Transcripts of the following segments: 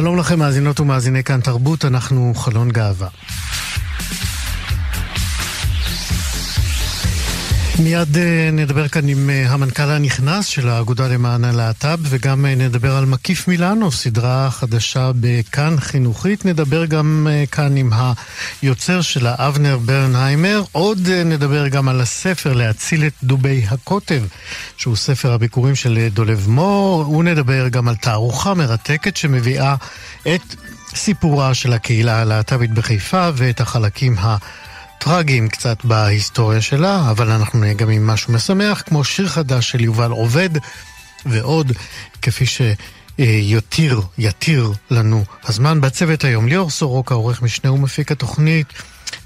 שלום לכם מאזינות ומאזיני כאן תרבות, אנחנו חלון גאווה. מיד אה, נדבר כאן עם אה, המנכ"ל הנכנס של האגודה למען הלהט"ב וגם אה, נדבר על מקיף מילאנו, סדרה חדשה בכאן חינוכית. נדבר גם כאן עם היוצר שלה, אבנר ברנהיימר. עוד נדבר גם על הספר להציל את דובי הקוטב, שהוא ספר הביקורים של דולב מור. ונדבר גם על תערוכה מרתקת שמביאה את סיפורה של הקהילה הלהט"בית בחיפה ואת החלקים ה... טרגיים קצת בהיסטוריה שלה, אבל אנחנו נהיה גם עם משהו משמח, כמו שיר חדש של יובל עובד, ועוד, כפי שיותיר, יתיר לנו הזמן בצוות היום. ליאור סורוקה, עורך משנה ומפיק התוכנית,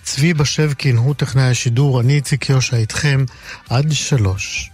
צבי בשבקין, הוא טכנאי השידור, אני איציק יושע איתכם עד שלוש.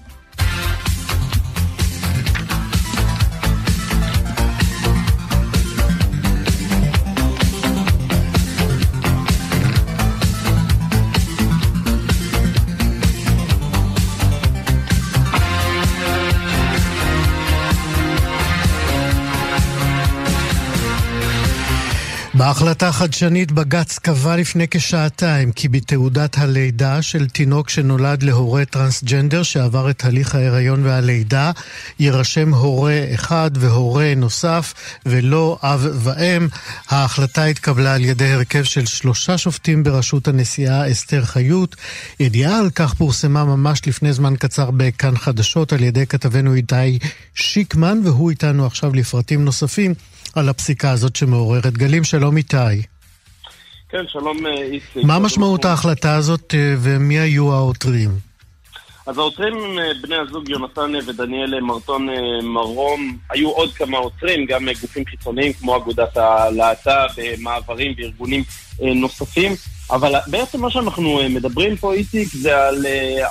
בהחלטה חדשנית בג"ץ קבע לפני כשעתיים כי בתעודת הלידה של תינוק שנולד להורה טרנסג'נדר שעבר את הליך ההיריון והלידה יירשם הורה אחד והורה נוסף ולא אב ואם. ההחלטה התקבלה על ידי הרכב של שלושה שופטים בראשות הנשיאה אסתר חיות. ידיעה על כך פורסמה ממש לפני זמן קצר בכאן חדשות על ידי כתבנו איתי שיקמן והוא איתנו עכשיו לפרטים נוספים. על הפסיקה הזאת שמעוררת גלים. שלום איתי. כן, שלום אה, איציק. מה משמעות ההחלטה הזאת אה, ומי היו העותרים? אז העותרים הם אה, בני הזוג יונתן ודניאל מרטון מרום. היו עוד כמה עותרים, גם גופים חיצוניים כמו אגודת הלהט"ב, מעברים וארגונים נוספים. אבל בעצם מה שאנחנו מדברים פה, איציק, זה על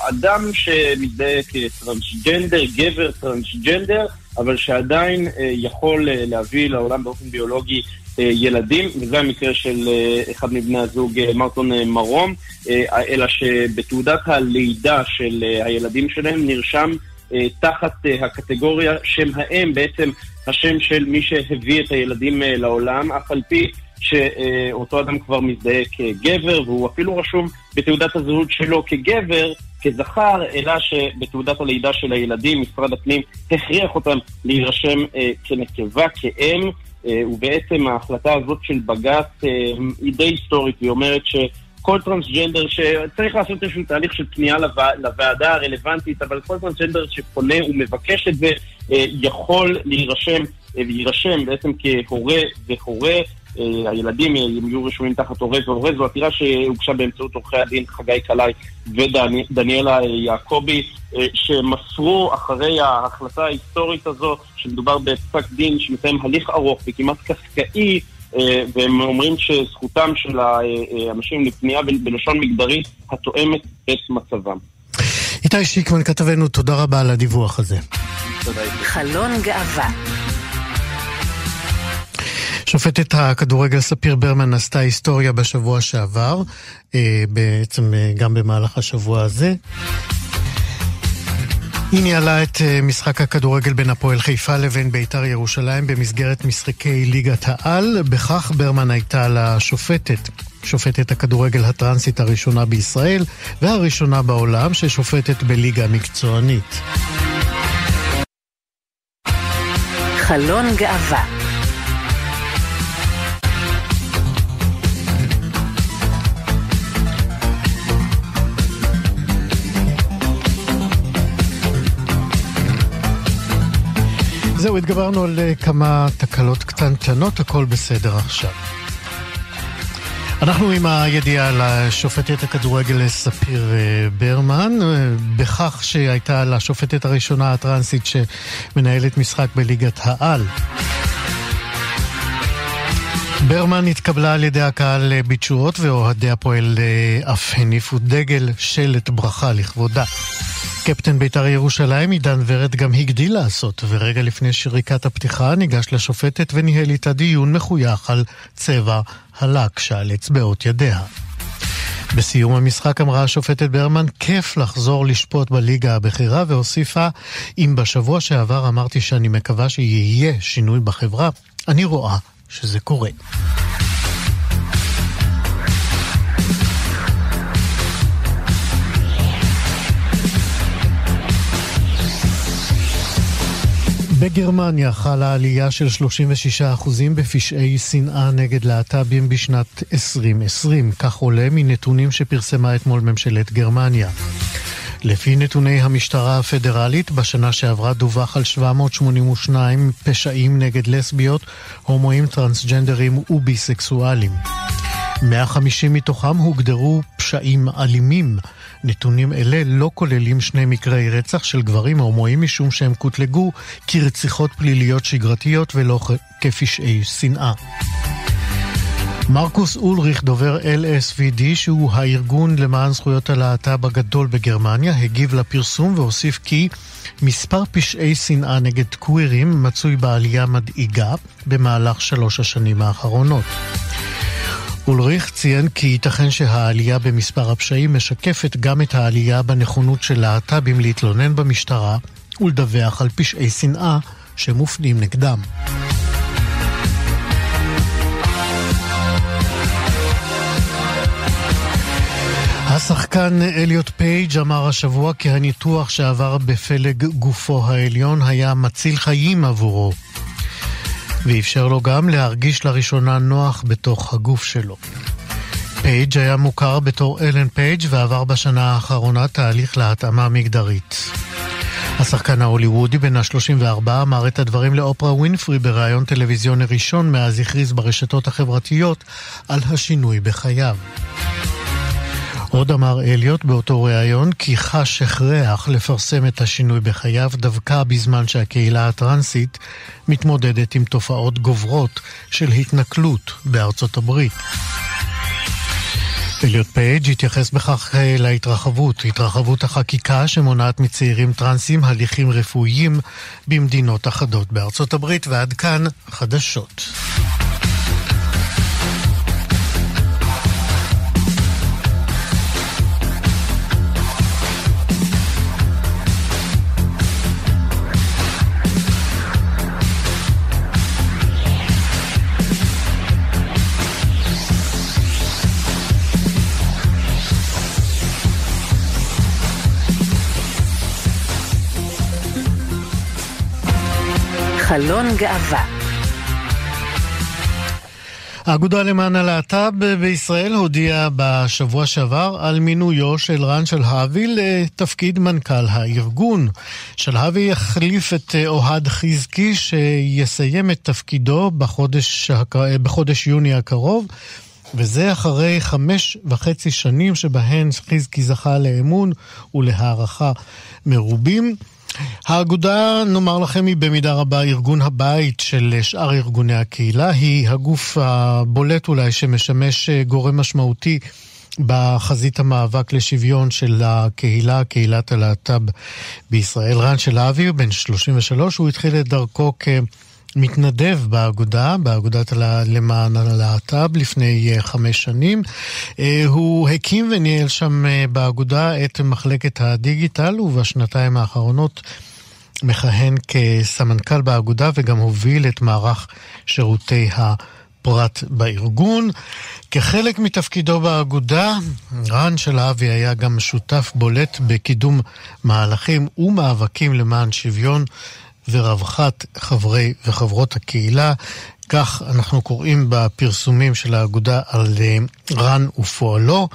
אדם שמזדהה כטרנסג'נדר, גבר טרנסג'נדר, אבל שעדיין אה, יכול אה, להביא לעולם באופן ביולוגי אה, ילדים, וזה המקרה של אחד מבני הזוג, מרטון מרום, אלא שבתעודת הלידה של הילדים שלהם נרשם תחת הקטגוריה שם האם, בעצם השם של מי שהביא את הילדים לעולם, אף על פי שאותו אדם כבר מזדהה כגבר, והוא אפילו רשום בתעודת הזהות שלו כגבר, כזכר, אלא שבתעודת הלידה של הילדים משרד הפנים הכריח אותם להירשם אה, כנקבה, כאם, אה, ובעצם ההחלטה הזאת של בג"ץ אה, היא די היסטורית, היא אומרת ש... כל טרנסג'נדר שצריך לעשות איזשהו תהליך של פנייה לווע, לוועדה הרלוונטית, אבל כל טרנסג'נדר שפונה ומבקש את זה אה, יכול להירשם, אה, להירשם בעצם כהורה והורה הילדים יהיו רשומים תחת הורה והורה. זו עתירה שהוגשה באמצעות עורכי הדין חגי קלעי ודניאלה יעקבי, אה, שמסרו אחרי ההחלטה ההיסטורית הזו, שמדובר בפסק דין שמסיים הליך ארוך וכמעט קפקאי, אה, והם אומרים שזכותם של האנשים לפנייה בלשון מגדרית התואמת את מצבם. איתי שיקמן כתבנו, תודה רבה על הדיווח הזה. תודה. חלון גאווה שופטת הכדורגל ספיר ברמן עשתה היסטוריה בשבוע שעבר, אה, בעצם אה, גם במהלך השבוע הזה. היא ניהלה את אה, משחק הכדורגל בין הפועל חיפה לבין בית"ר ירושלים במסגרת משחקי ליגת העל. בכך ברמן הייתה לשופטת, שופטת הכדורגל הטרנסית הראשונה בישראל והראשונה בעולם ששופטת בליגה מקצוענית. חלון גאווה זהו, התגברנו על אה, כמה תקלות קטנטנות, הכל בסדר עכשיו. אנחנו עם הידיעה על השופטת הכדורגל ספיר אה, ברמן, אה, בכך שהייתה לשופטת הראשונה הטרנסית שמנהלת משחק בליגת העל. ברמן התקבלה על ידי הקהל בתשואות ואוהדי הפועל אף הניפו דגל שלט ברכה לכבודה. קפטן בית"ר ירושלים עידן ורד גם הגדיל לעשות, ורגע לפני שריקת הפתיחה ניגש לשופטת וניהל איתה דיון מחוייך על צבע הלק שעל אצבעות ידיה. בסיום המשחק אמרה השופטת ברמן, כיף לחזור לשפוט בליגה הבכירה, והוסיפה, אם בשבוע שעבר אמרתי שאני מקווה שיהיה שינוי בחברה, אני רואה שזה קורה. בגרמניה חלה עלייה של 36% בפשעי שנאה נגד להט"בים בשנת 2020, כך עולה מנתונים שפרסמה אתמול ממשלת גרמניה. לפי נתוני המשטרה הפדרלית, בשנה שעברה דווח על 782 פשעים נגד לסביות, הומואים, טרנסג'נדרים וביסקסואלים. 150 מתוכם הוגדרו פשעים אלימים. נתונים אלה לא כוללים שני מקרי רצח של גברים הומואים משום שהם קוטלגו כרציחות פליליות שגרתיות ולא כפשעי שנאה. מרקוס אולריך, דובר LSVD, שהוא הארגון למען זכויות הלהט"ב הגדול בגרמניה, הגיב לפרסום והוסיף כי מספר פשעי שנאה נגד קווירים מצוי בעלייה מדאיגה במהלך שלוש השנים האחרונות. אולריך ציין כי ייתכן שהעלייה במספר הפשעים משקפת גם את העלייה בנכונות של להט"בים להתלונן במשטרה ולדווח על פשעי שנאה שמופנים נגדם. השחקן אליוט פייג' אמר השבוע כי הניתוח שעבר בפלג גופו העליון היה מציל חיים עבורו. ואפשר לו גם להרגיש לראשונה נוח בתוך הגוף שלו. פייג' היה מוכר בתור אלן פייג' ועבר בשנה האחרונה תהליך להתאמה מגדרית. השחקן ההוליוודי בן ה-34 אמר את הדברים לאופרה ווינפרי בריאיון טלוויזיוני ראשון מאז הכריז ברשתות החברתיות על השינוי בחייו. עוד אמר אליוט באותו ריאיון כי חש הכרח לפרסם את השינוי בחייו דווקא בזמן שהקהילה הטרנסית מתמודדת עם תופעות גוברות של התנכלות בארצות הברית. אליוט פייג' התייחס בכך אה, להתרחבות, התרחבות החקיקה שמונעת מצעירים טרנסים הליכים רפואיים במדינות אחדות בארצות הברית, ועד כאן חדשות. חלון גאווה האגודה למען הלהט"ב בישראל הודיעה בשבוע שעבר על מינויו של רן שלהבי לתפקיד מנכ"ל הארגון. שלהבי יחליף את אוהד חזקי שיסיים את תפקידו בחודש, בחודש יוני הקרוב. וזה אחרי חמש וחצי שנים שבהן חזקי זכה לאמון ולהערכה מרובים. האגודה, נאמר לכם, היא במידה רבה ארגון הבית של שאר ארגוני הקהילה. היא הגוף הבולט אולי שמשמש אה, גורם משמעותי בחזית המאבק לשוויון של הקהילה, קהילת הלהט"ב בישראל. רן שלהבי, בן 33, הוא התחיל את דרכו כ... מתנדב באגודה, באגודת למען הלהט"ב לפני אה, חמש שנים. אה, הוא הקים וניהל שם אה, באגודה את מחלקת הדיגיטל, ובשנתיים האחרונות מכהן כסמנכ"ל באגודה וגם הוביל את מערך שירותי הפרט בארגון. כחלק מתפקידו באגודה, רן שלהבי היה גם שותף בולט בקידום מהלכים ומאבקים למען שוויון ורווחת חברי וחברות הקהילה. כך אנחנו קוראים בפרסומים של האגודה על אה, רן ופועלו,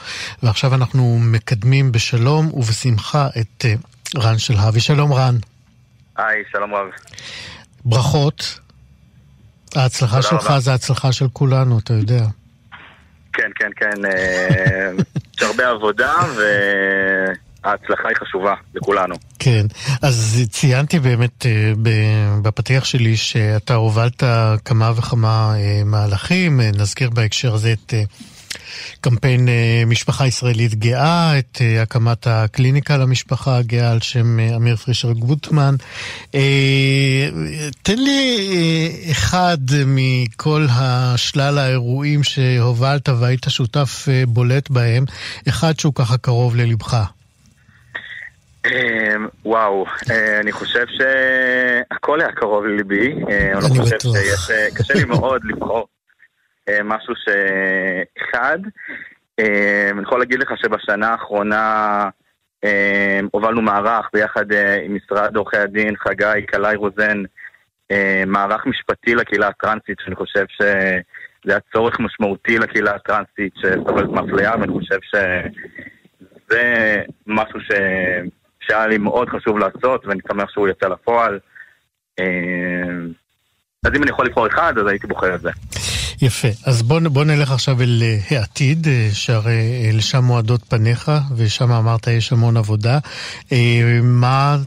ועכשיו אנחנו מקדמים בשלום ובשמחה את אה, רן של הבי. שלום רן. היי, שלום רב. ברכות. ההצלחה שלך רבה. זה ההצלחה של כולנו, אתה יודע. כן, כן, כן. אה, יש הרבה עבודה ו... ההצלחה היא חשובה לכולנו. כן, אז ציינתי באמת אה, בפתיח שלי שאתה הובלת כמה וכמה אה, מהלכים, אה, נזכיר בהקשר הזה את קמפיין משפחה ישראלית גאה, את הקמת הקליניקה למשפחה הגאה על שם אמיר פרישר גוטמן. תן לי אחד מכל השלל האירועים שהובלת והיית שותף בולט בהם, אחד שהוא ככה קרוב ללבך. אמ, וואו, אה, אני חושב שהכל היה קרוב לליבי. אה, אני לא חושב שיש... אה, קשה לי מאוד לבחור משהו שאחד. אני יכול להגיד לך שבשנה האחרונה הובלנו מערך ביחד עם משרד עורכי הדין, חגי, קלעי רוזן, מערך משפטי לקהילה הטרנסית, שאני חושב שזה היה צורך משמעותי לקהילה הטרנסית שסובלת מאפליה, ואני חושב שזה משהו ש... שהיה לי מאוד חשוב לעשות, ואני שמח שהוא יצא לפועל. אה, אז אם אני יכול לבחור אחד, אז הייתי בוחר את זה. יפה. אז בוא, בוא נלך עכשיו אל אה, העתיד, אה, שהרי לשם מועדות פניך, ושם אמרת יש המון עבודה. מה,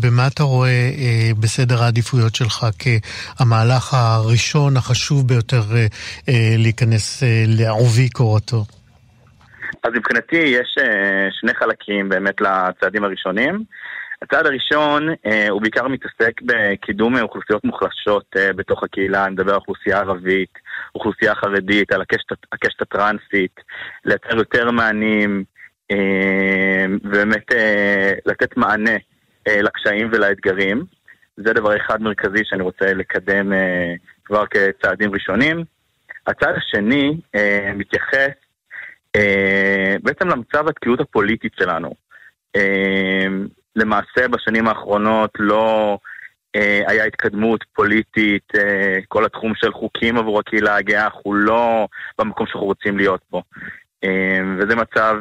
במה אתה רואה בסדר העדיפויות שלך כהמהלך הראשון, החשוב ביותר להיכנס לעובי קורתו? אז מבחינתי יש uh, שני חלקים באמת לצעדים הראשונים. הצעד הראשון uh, הוא בעיקר מתעסק בקידום אוכלוסיות מוחלשות uh, בתוך הקהילה, אני מדבר על אוכלוסייה ערבית, אוכלוסייה חרדית, על הקשת, הקשת הטרנסית, לייצר יותר מענים ובאמת לתת מענה uh, לקשיים ולאתגרים. זה דבר אחד מרכזי שאני רוצה לקדם כבר כצעדים ראשונים. הצעד השני uh, מתייחס אה, בעצם למצב התקיעות הפוליטית שלנו. אה, למעשה בשנים האחרונות לא אה, היה התקדמות פוליטית, כל התחום של חוקים עבור הקהילה הגאה הוא לא במקום שאנחנו רוצים להיות בו. וזה מצב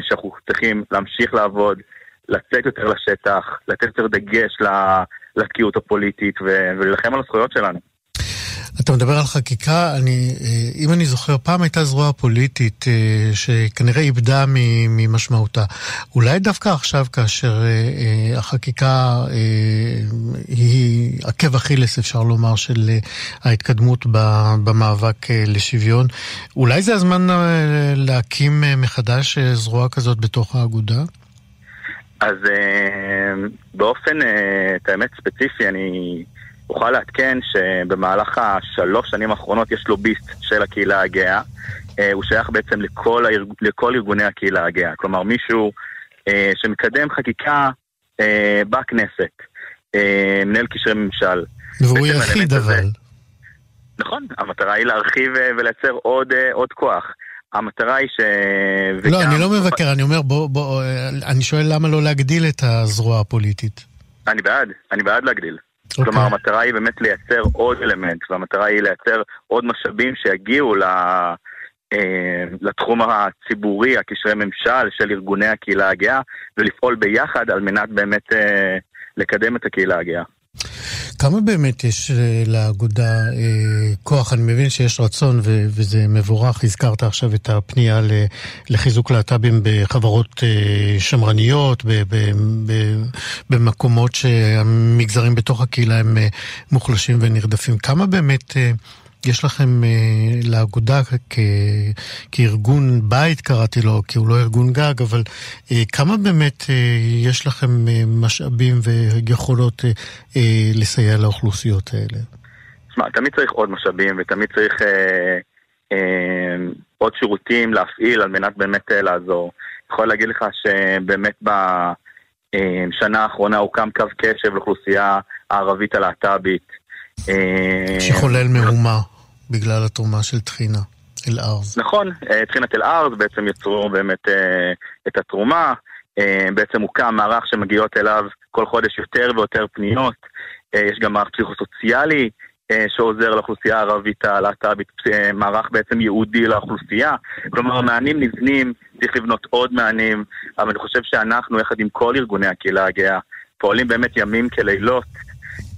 שאנחנו צריכים להמשיך לעבוד, לצאת יותר לשטח, לתת יותר דגש לתקיעות הפוליטית ולהילחם על הזכויות שלנו. אתה מדבר על חקיקה, אני, אה, אם אני זוכר, פעם הייתה זרוע פוליטית אה, שכנראה איבדה ממשמעותה. אולי דווקא עכשיו, כאשר אה, החקיקה היא עקב אכילס, אפשר לומר, של ההתקדמות במאבק לשוויון, אולי זה הזמן להקים מחדש זרוע כזאת בתוך האגודה? אז באופן, את האמת ספציפי, אני... אוכל לעדכן שבמהלך השלוש שנים האחרונות יש לוביסט של הקהילה הגאה. אה, הוא שייך בעצם לכל, הארג... לכל ארגוני הקהילה הגאה. כלומר, מישהו אה, שמקדם חקיקה אה, בכנסת, אה, מנהל קשרי ממשל. והוא יחיד אבל. נכון, המטרה היא להרחיב אה, ולייצר עוד, אה, עוד כוח. המטרה היא ש... לא, אני לא מבקר, אני אומר, בוא, בוא, אני שואל למה לא להגדיל את הזרוע הפוליטית. אני בעד, אני בעד להגדיל. Okay. אוקיי. כלומר, המטרה היא באמת לייצר עוד אלמנט, והמטרה היא לייצר עוד משאבים שיגיעו ל... אה, לתחום הציבורי, הקשרי ממשל של ארגוני הקהילה הגאה, ולפעול ביחד על מנת באמת אה, לקדם את הקהילה הגאה. כמה באמת יש אה, לאגודה אה, כוח? אני מבין שיש רצון ו- וזה מבורך. הזכרת עכשיו את הפנייה לחיזוק להט"בים בחברות אה, שמרניות, ב- ב- ב- במקומות שהמגזרים בתוך הקהילה הם מוחלשים ונרדפים. כמה באמת... יש לכם אה, לאגודה כ, כארגון בית, קראתי לו, כי הוא לא ארגון גג, אבל אה, כמה באמת אה, יש לכם אה, משאבים ויכולות אה, אה, לסייע לאוכלוסיות האלה? תשמע, תמיד צריך עוד משאבים ותמיד צריך אה, אה, עוד שירותים להפעיל על מנת באמת אה, לעזור. יכול להגיד לך שבאמת בשנה אה, האחרונה הוקם קו קשב לאוכלוסייה הערבית הלהט"בית. אה, שחולל מהומה בגלל התרומה של טחינה. אל-ארז. נכון, אה, טחינת אל-ארז בעצם יצרו באמת אה, את התרומה, בעצם הוקם מערך שמגיעות אליו כל חודש יותר ויותר פניות, יש גם מערך פסיכוסוציאלי שעוזר לאוכלוסייה הערבית הלהט"בית, מערך בעצם ייעודי לאוכלוסייה, כלומר המענים נבנים, צריך לבנות עוד מענים, אבל אני חושב שאנחנו, יחד עם כל ארגוני הקהילה הגאה, פועלים באמת ימים כלילות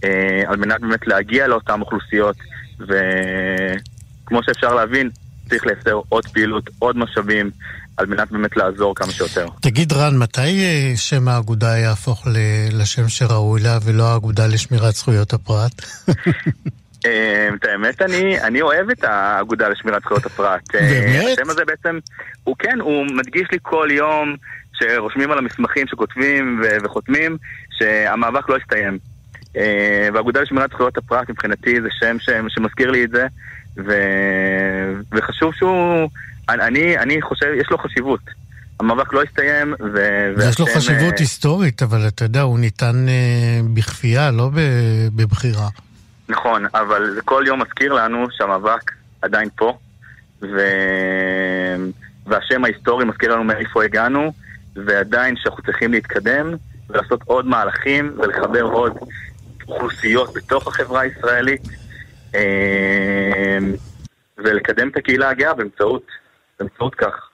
אה, על מנת באמת להגיע לאותן אוכלוסיות, וכמו שאפשר להבין, צריך לייצר עוד פעילות, עוד משאבים, על מנת באמת לעזור כמה שיותר. תגיד רן, מתי אה, שם האגודה יהפוך לשם שראוי לה ולא האגודה לשמירת זכויות הפרט? אה, את האמת, אני, אני אוהב את האגודה לשמירת זכויות הפרט. באמת? השם הזה בעצם, הוא כן, הוא מדגיש לי כל יום שרושמים על המסמכים שכותבים וחותמים שהמאבק לא הסתיים. אה, והאגודה לשמירת זכויות הפרט מבחינתי זה שם שמזכיר לי את זה, ו... וחשוב שהוא, אני, אני חושב, יש לו חשיבות. המאבק לא הסתיים, ו... יש לו חשיבות היסטורית, אבל אתה יודע, הוא ניתן בכפייה, לא בבחירה. נכון, אבל זה כל יום מזכיר לנו שהמאבק עדיין פה, ו... והשם ההיסטורי מזכיר לנו מאיפה הגענו, ועדיין שאנחנו צריכים להתקדם ולעשות עוד מהלכים ולחבר עוד אוכלוסיות בתוך החברה הישראלית אה, ולקדם את הקהילה הגאה באמצעות, באמצעות כך.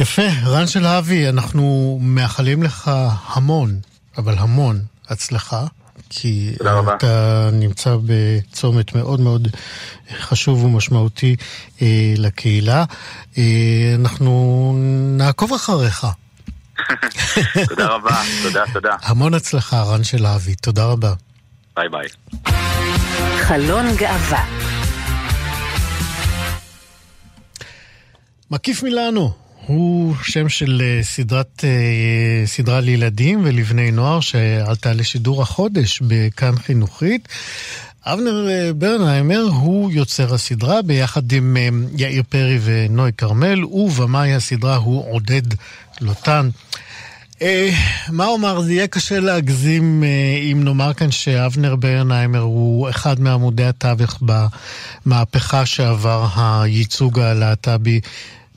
יפה, רן של אבי, אנחנו מאחלים לך המון, אבל המון הצלחה. כי אתה נמצא בצומת מאוד מאוד חשוב ומשמעותי אה, לקהילה. אה, אנחנו נעקוב אחריך. תודה רבה, תודה, תודה. המון הצלחה, רן של אבי, תודה רבה. ביי ביי. חלון גאווה מקיף מילאנו, הוא שם של אה, סדרת, אה, סדרה לילדים ולבני נוער שעלתה לשידור החודש בכאן חינוכית. אבנר אה, ברנהיימר הוא יוצר הסדרה ביחד עם יאיר פרי ונוי כרמל, ובמאי הסדרה הוא עודד לוטן. מה אומר, זה יהיה קשה להגזים אם נאמר כאן שאבנר ברנהיימר הוא אחד מעמודי התווך במהפכה שעבר הייצוג הלהט"בי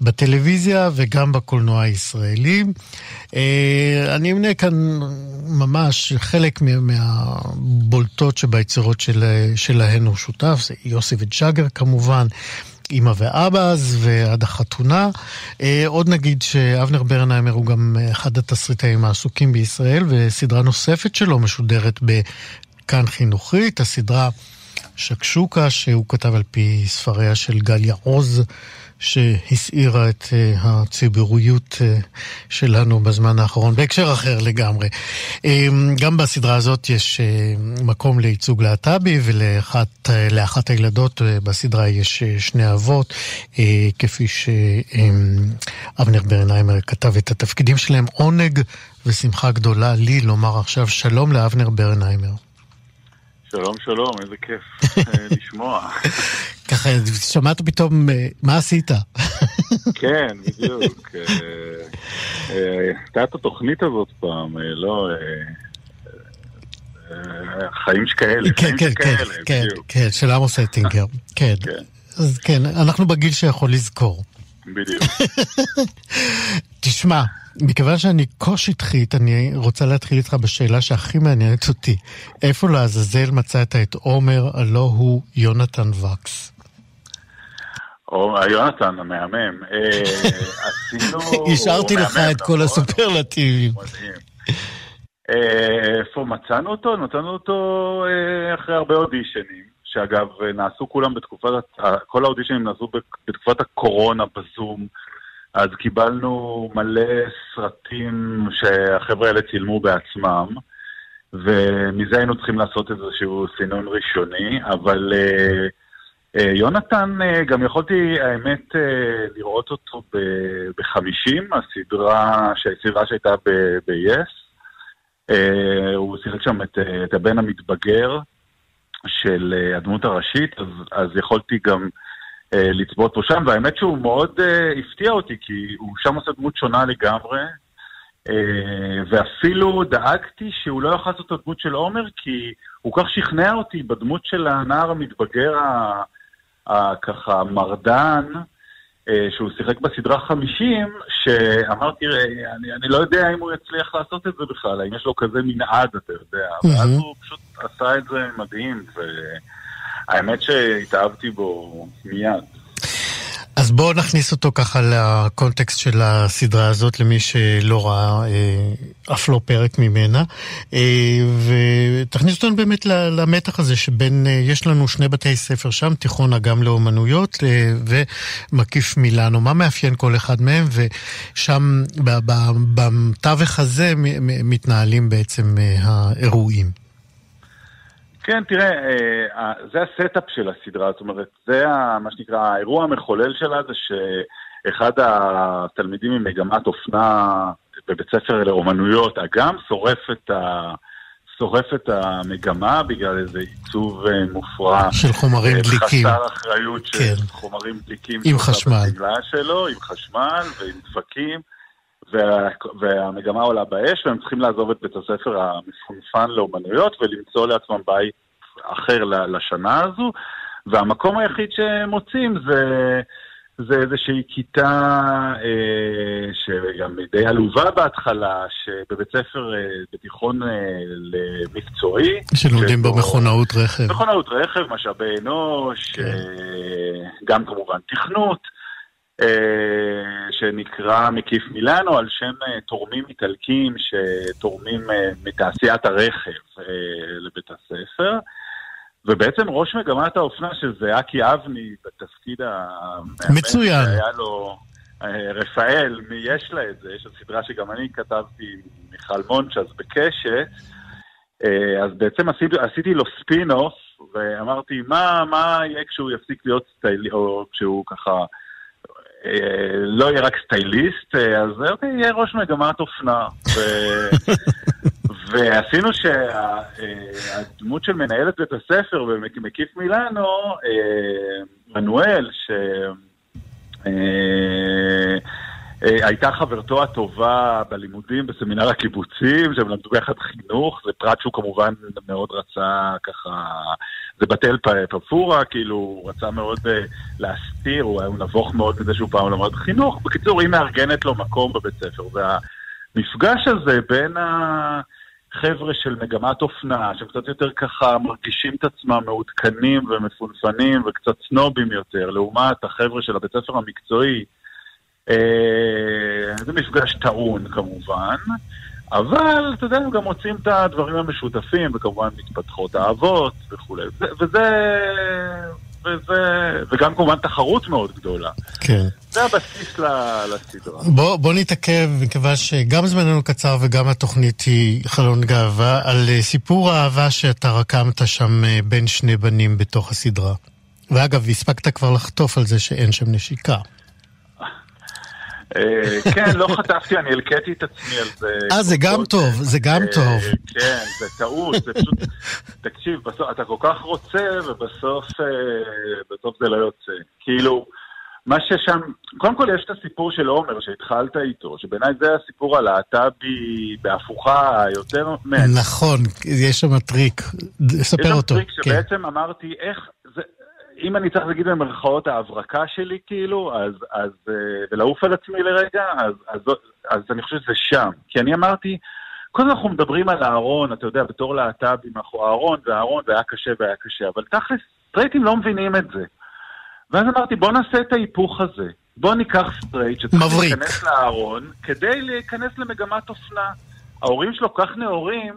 בטלוויזיה וגם בקולנוע הישראלי. אה, אני אמנה כאן ממש חלק מהבולטות שביצירות של, שלהן הוא שותף, זה יוסי וג'אגר כמובן. אימא ואבא אז ועד החתונה. אה, עוד נגיד שאבנר ברנהיימר הוא גם אחד התסריטאים העסוקים בישראל, וסדרה נוספת שלו משודרת בכאן חינוכית, הסדרה שקשוקה, שהוא כתב על פי ספריה של גליה עוז. שהסעירה את אה, הציבוריות אה, שלנו בזמן האחרון, בהקשר אחר לגמרי. אה, גם בסדרה הזאת יש מקום לייצוג להט"בי, ולאחת הילדות בסדרה יש שני אבות, כפי שאבנר ברנהיימר כתב את התפקידים שלהם. עונג ושמחה גדולה לי לומר עכשיו שלום לאבנר ברנהיימר. שלום, שלום, איזה כיף לשמוע. ככה, שמעת פתאום, אה, מה עשית? כן, בדיוק. אה, אה, הייתה את התוכנית הזאת פעם, לא... חיים שכאלה, כן, חיים כן, שכאלה, כן, בדיוק. כן, של עמוס אטינגר, כן. אז כן, אנחנו בגיל שיכול לזכור. בדיוק. תשמע, מכיוון שאני כה שטחית, אני רוצה להתחיל איתך בשאלה שהכי מעניינת אותי. איפה לעזאזל מצאת את עומר, הלא הוא יונתן וקס? או יונתן המהמם. אה, עשינו... השארתי לך את כל נכון? הסופרלטיבים. אה, איפה מצאנו אותו? מצאנו אותו אה, אחרי הרבה אודישנים, שאגב, נעשו כולם בתקופת, כל האודישנים נעשו בתקופת הקורונה בזום, אז קיבלנו מלא סרטים שהחבר'ה האלה צילמו בעצמם, ומזה היינו צריכים לעשות איזשהו סינון ראשוני, אבל... Uh, אה, יונתן, אה, גם יכולתי, האמת, אה, לראות אותו בחמישים, הסדרה, הסדרה שהייתה ב-yes. הוא שיחק שם את, את הבן המתבגר של הדמות הראשית, אז, אז יכולתי גם לצפות פה שם, והאמת שהוא מאוד הפתיע אותי, כי הוא שם עושה דמות שונה לגמרי, ואפילו דאגתי שהוא לא יוכל לעשות את הדמות של עומר, כי הוא כך שכנע אותי בדמות של הנער המתבגר הככה מרדן, אה, שהוא שיחק בסדרה 50, שאמרתי, אני, אני לא יודע אם הוא יצליח לעשות את זה בכלל, האם יש לו כזה מנעד, אתה יודע, mm-hmm. ואז הוא פשוט עשה את זה מדהים, והאמת שהתאהבתי בו מיד. אז בואו נכניס אותו ככה לקונטקסט של הסדרה הזאת, למי שלא ראה אה, אף לא פרק ממנה. אה, ותכניס אותנו באמת למתח הזה שבין, אה, יש לנו שני בתי ספר שם, תיכון אגם לאומנויות ומקיף מילאנו. מה מאפיין כל אחד מהם? ושם, בתווך הזה, מתנהלים בעצם אה, האירועים. כן, תראה, אה, זה ה setup של הסדרה, זאת אומרת, זה מה שנקרא, האירוע המחולל שלה זה שאחד התלמידים ממגמת אופנה בבית ספר לאומנויות, אגם, שורף את שורף את המגמה בגלל איזה עיצוב אה, מופרע. של חומרים דליקים. חסר אחריות של כן. חומרים דליקים. עם חשמל. שלו, עם חשמל ועם דבקים. וה, והמגמה עולה באש, והם צריכים לעזוב את בית הספר המפונפן לאומנויות ולמצוא לעצמם בית אחר לשנה הזו. והמקום היחיד שהם מוצאים זה, זה איזושהי כיתה אה, שגם די עלובה בהתחלה, שבבית ספר אה, בתיכון אה, למקצועי. שלומדים שבו- במכונאות רכב. מכונאות רכב, משאבי אנוש, כן. אה, גם כמובן תכנות, שנקרא מקיף מילאנו על שם אה, תורמים איטלקים שתורמים אה, מתעשיית הרכב אה, לבית הספר. ובעצם ראש מגמת האופנה, שזה אקי אבני בתפקיד המאמן, מצוין. שהיה לו אה, רפאל, מי יש לה את זה, יש סדרה שגם אני כתבתי עם מיכל מונצ'ס בקשת, אה, אז בעצם עשיתי, עשיתי לו ספין-אוף, ואמרתי, מה, מה יהיה כשהוא יפסיק להיות סטיילי, או כשהוא ככה אה, לא יהיה רק סטייליסט, אה, אז אוקיי, יהיה ראש מגמת אופנה. ו... ועשינו שהדמות של מנהלת בית הספר במקיף מילאנו, אה, מנואל, ש... אה, הייתה חברתו הטובה בלימודים בסמינר הקיבוצים, שהם למדו ביחד חינוך, זה פרט שהוא כמובן מאוד רצה ככה, זה בתל פ- פפורה, כאילו הוא רצה מאוד אה, להסתיר, הוא היה נבוך מאוד מזה שהוא פעם למד חינוך. בקיצור, היא מארגנת לו מקום בבית ספר, והמפגש הזה בין החבר'ה של מגמת אופנה, שהם קצת יותר ככה מרגישים את עצמם מעודכנים ומפונפנים וקצת סנובים יותר, לעומת החבר'ה של הבית ספר המקצועי, זה מפגש טעון כמובן, אבל אתה יודע, הם גם מוצאים את הדברים המשותפים, וכמובן מתפתחות אהבות וכולי. וזה, וזה, וגם כמובן תחרות מאוד גדולה. כן. זה הבסיס ל- לסדרה. בוא, בוא נתעכב, מכיוון שגם זמננו קצר וגם התוכנית היא חלון גאווה, על אה, סיפור האהבה שאתה רקמת שם אה, בין שני בנים בתוך הסדרה. ואגב, הספקת כבר לחטוף על זה שאין שם נשיקה. אה, כן, לא חטפתי, אני הלקיתי את עצמי על זה. אה, זה גם קודם. טוב, זה גם אה, טוב. כן, זה טעות, זה פשוט... תקשיב, בסוף, אתה כל כך רוצה, ובסוף אה, בסוף זה לא יוצא. כאילו, מה ששם... קודם כל יש את הסיפור של עומר שהתחלת איתו, שבעיניי זה הסיפור הלהט"בי בהפוכה יותר מעניין. נכון, יש שם טריק. ד- יש ספר שם אותו. טריק כן. שבעצם אמרתי, איך, אם אני צריך להגיד במרכאות ההברקה שלי, כאילו, אז, אז, אה, ולעוף על עצמי לרגע, אז, אז, אז אני חושב שזה שם. כי אני אמרתי, קודם אנחנו מדברים על הארון, אתה יודע, בתור להט"בים, אנחנו הארון והארון, והיה קשה והיה קשה, אבל תכלס, סטרייטים לא מבינים את זה. ואז אמרתי, בוא נעשה את ההיפוך הזה. בוא ניקח סטרייט שצריך. להיכנס לארון כדי להיכנס למגמת אופנה. ההורים שלו כך נאורים,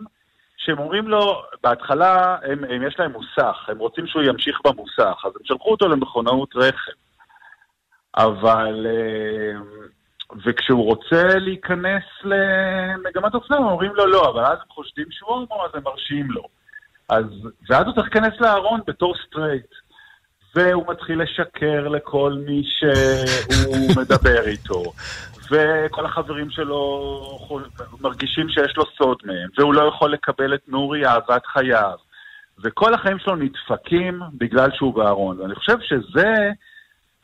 שהם אומרים לו, בהתחלה הם, הם, יש להם מוסך, הם רוצים שהוא ימשיך במוסך, אז הם שלחו אותו למכונאות רכב. אבל... אה, וכשהוא רוצה להיכנס למגמת אופנה, אומרים לו לא, אבל אז הם חושדים שהוא הומו, אז הם מרשים לו. אז, ואז הוא צריך להיכנס לארון בתור סטרייט. והוא מתחיל לשקר לכל מי שהוא מדבר איתו. וכל החברים שלו מרגישים שיש לו סוד מהם, והוא לא יכול לקבל את נורי אהבת חייו. וכל החיים שלו נדפקים בגלל שהוא בארון. ואני חושב שזה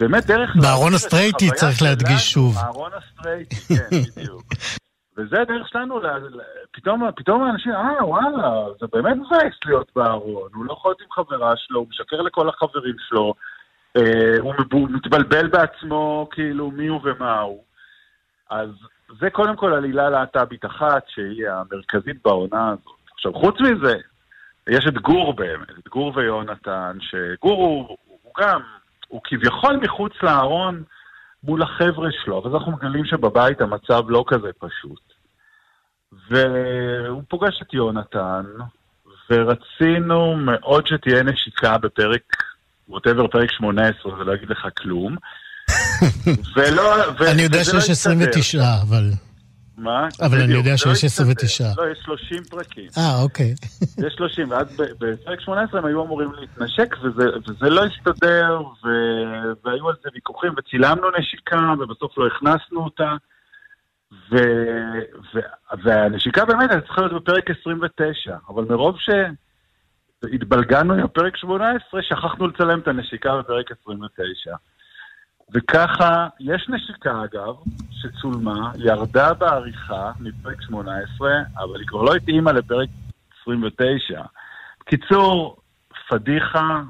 באמת דרך... בארון הסטרייטי, צריך להדגיש שלנו, שוב. בארון הסטרייטי, כן, בדיוק. וזה הדרך שלנו, ל- ל- פתאום, פתאום האנשים, אה, וואלה, זה באמת מבאס להיות בארון. הוא לא יכול להיות עם חברה שלו, הוא משקר לכל החברים שלו, אה, הוא מתבלבל בעצמו, כאילו, מי הוא ומה הוא. אז זה קודם כל עלילה להט"בית אחת, שהיא המרכזית בעונה הזאת. עכשיו, חוץ מזה, יש את גור באמת, את גור ויונתן, שגור הוא, הוא גם, הוא כביכול מחוץ לארון מול החבר'ה שלו, אבל אנחנו מגלים שבבית המצב לא כזה פשוט. והוא פוגש את יונתן, ורצינו מאוד שתהיה נשיקה בפרק, ווטאבר פרק 18, זה לא יגיד לך כלום. ולא, ו- אני יודע לא שיש הסתדר. 29, אבל... מה? אבל אני יודע לא שיש הסתדר. 29. לא, יש 30 פרקים. אה, אוקיי. יש 30, ואז בפרק 18 הם היו אמורים להתנשק, וזה, וזה לא הסתדר. והיו על זה ויכוחים, וצילמנו נשיקה, ובסוף לא הכנסנו אותה. ו, ו, והנשיקה באמת הייתה צריכה להיות בפרק 29, אבל מרוב שהתבלגנו עם הפרק 18, שכחנו לצלם את הנשיקה בפרק 29. וככה, יש נשיקה אגב, שצולמה, ירדה בעריכה מפרק 18, אבל היא כבר לא התאימה לפרק 29. בקיצור, פדיחה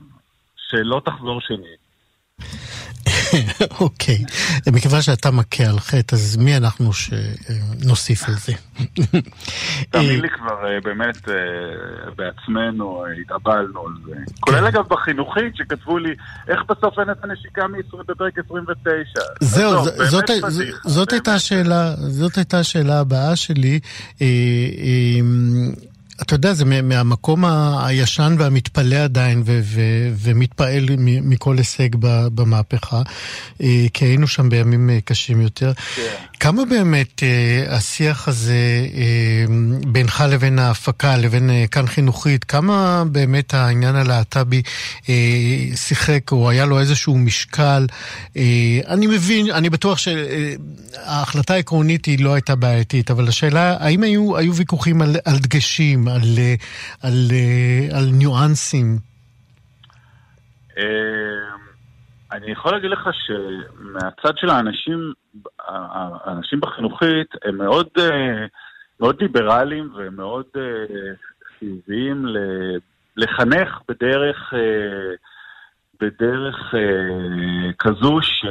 שלא תחזור שנית. אוקיי, מכיוון שאתה מכה על חטא, אז מי אנחנו שנוסיף על זה? תאמין לי כבר, אה, באמת, אה, בעצמנו אה, התאבלנו על זה. כולל כן. אגב בחינוכית, שכתבו לי, איך בסוף אין את הנשיקה בפרק 29? זהו, זאת הייתה השאלה הבאה שלי. אתה יודע, זה מהמקום הישן והמתפלא עדיין, ו- ו- ומתפעל מכל הישג במהפכה, אה, כי היינו שם בימים אה, קשים יותר. כן. כמה באמת אה, השיח הזה בינך לבין ההפקה, לבין כאן חינוכית, כמה באמת העניין הלהט"בי שיחק, או היה לו איזשהו משקל? אני מבין, אני בטוח שההחלטה העקרונית היא לא הייתה בעייתית, אבל השאלה, האם היו, היו ויכוחים על, על דגשים? על, על, על ניואנסים? אמ, אני יכול להגיד לך שמהצד של האנשים, האנשים בחינוכית הם מאוד, מאוד ליברליים ומאוד חיוביים לחנך בדרך, בדרך כזו ש,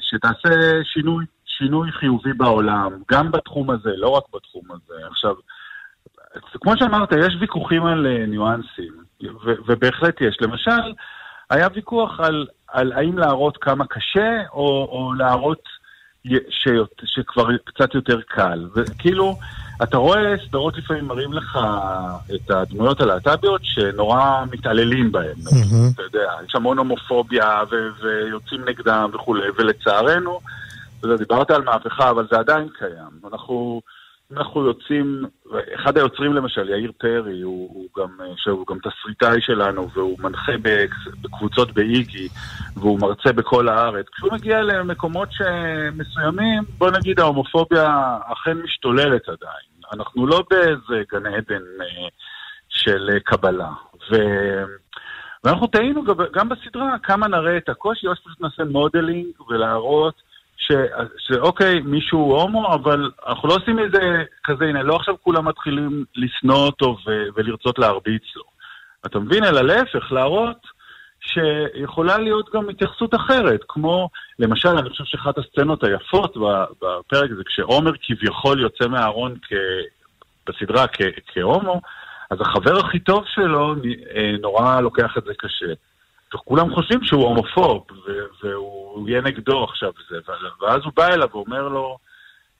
שתעשה שינוי, שינוי חיובי בעולם, גם בתחום הזה, לא רק בתחום הזה. עכשיו, כמו שאמרת, יש ויכוחים על אה, ניואנסים, ובהחלט יש. למשל, היה ויכוח על, על האם להראות כמה קשה, או, או להראות ש, שכבר קצת יותר קל. וכאילו, אתה רואה סדרות לפעמים מראים לך את הדמויות הלהט"ביות שנורא מתעללים בהן. Mm-hmm. אתה יודע, יש המון הומופוביה ו- ויוצאים נגדם וכולי, ולצערנו, אתה יודע, דיברת על מהפכה, אבל זה עדיין קיים. אנחנו... אנחנו יוצאים, אחד היוצרים למשל, יאיר פרי, הוא, הוא גם, שהוא גם תסריטאי שלנו, והוא מנחה בקבוצות באיגי, והוא מרצה בכל הארץ. כשהוא מגיע למקומות מסוימים, בוא נגיד ההומופוביה אכן משתוללת עדיין. אנחנו לא באיזה גן עדן אה, של קבלה. ו... ואנחנו תהינו גם בסדרה כמה נראה את הקושי, או שפשוט נעשה modeling ולהראות ש, שאוקיי, מישהו הומו, אבל אנחנו לא עושים איזה כזה, הנה, לא עכשיו כולם מתחילים לשנוא אותו ו, ולרצות להרביץ לו. אתה מבין? אלא להפך, להראות שיכולה להיות גם התייחסות אחרת, כמו, למשל, אני חושב שאחת הסצנות היפות בפרק הזה, כשעומר כביכול יוצא מהארון כ... בסדרה כ... כהומו, אז החבר הכי טוב שלו אה, נורא לוקח את זה קשה. וכולם חושבים שהוא הומופוב, והוא יהיה נגדו עכשיו זה, ואז הוא בא אליו ואומר לו,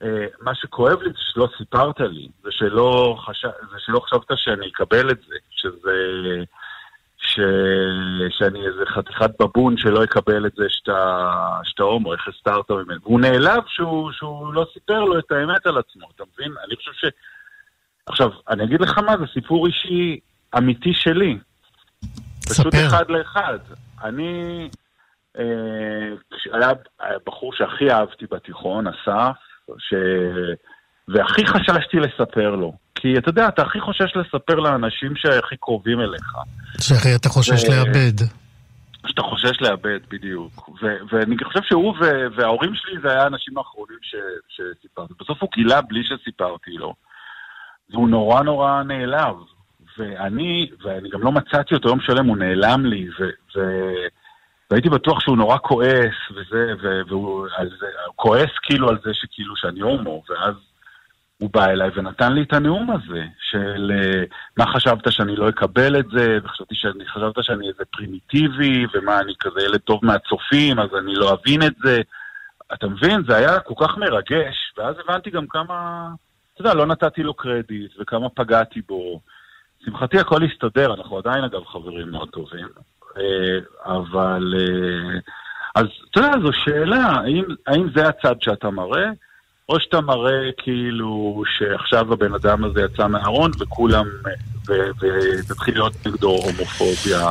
אה, מה שכואב לי זה שלא סיפרת לי, זה שלא, חש... זה שלא חשבת שאני אקבל את זה, שזה... ש... שאני איזה חתיכת בבון שלא יקבל את זה שאתה, שאתה הומו, איך הסתרת ממנו. והוא נעלב שהוא, שהוא לא סיפר לו את האמת על עצמו, אתה מבין? אני חושב ש... עכשיו, אני אגיד לך מה, זה סיפור אישי אמיתי שלי. פשוט אחד לאחד. אני, אה, היה בחור שהכי אהבתי בתיכון, אסף, ש... והכי חששתי לספר לו. כי אתה יודע, אתה הכי חושש לספר לאנשים שהכי קרובים אליך. שהכי אתה חושש ו... לאבד. שאתה חושש לאבד, בדיוק. ו- ואני חושב שהוא ו- וההורים שלי זה היה האנשים האחרונים ש- שסיפרתי. בסוף הוא גילה בלי שסיפרתי לו. והוא נורא נורא נעלב. ואני, ואני גם לא מצאתי אותו יום שלם, הוא נעלם לי, ו, ו, והייתי בטוח שהוא נורא כועס, וזה, ו, והוא זה, כועס כאילו על זה שכאילו שאני הומו, ואז הוא בא אליי ונתן לי את הנאום הזה, של אה, מה חשבת שאני לא אקבל את זה, וחשבתי שאני, חשבת שאני איזה פרימיטיבי, ומה, אני כזה ילד טוב מהצופים, אז אני לא אבין את זה. אתה מבין? זה היה כל כך מרגש, ואז הבנתי גם כמה, אתה יודע, לא נתתי לו קרדיט, וכמה פגעתי בו. לשמחתי הכל הסתדר, אנחנו עדיין אגב חברים מאוד טובים. אה, אבל, אה, אז אתה יודע, זו שאלה, האם, האם זה הצד שאתה מראה, או שאתה מראה כאילו שעכשיו הבן אדם הזה יצא מהארון וכולם, ותתחיל להיות נגדו הומופוביה.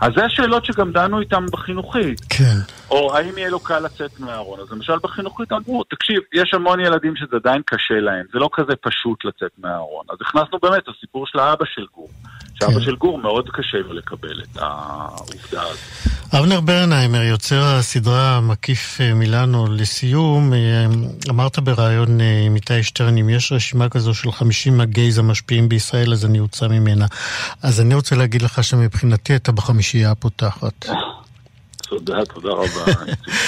אז זה השאלות שגם דנו איתם בחינוכית. כן. או האם יהיה לו קל לצאת מהארון. אז למשל בחינוכית אמרו, תקשיב, יש המון ילדים שזה עדיין קשה להם, זה לא כזה פשוט לצאת מהארון. אז הכנסנו באמת את הסיפור של האבא של גור. שאבא כן. של גור מאוד קשה לו לקבל את העובדה הזאת. אבנר ברנהיימר, יוצר הסדרה מקיף אה, מילאנו, לסיום, אה, אמרת בריאיון אה, עם איתי שטרן, אם יש רשימה כזו של 50 הגייז המשפיעים בישראל, אז אני אוצא ממנה. אז אני רוצה להגיד לך שמבחינתי אתה בחמישייה הפותחת. תודה, תודה רבה.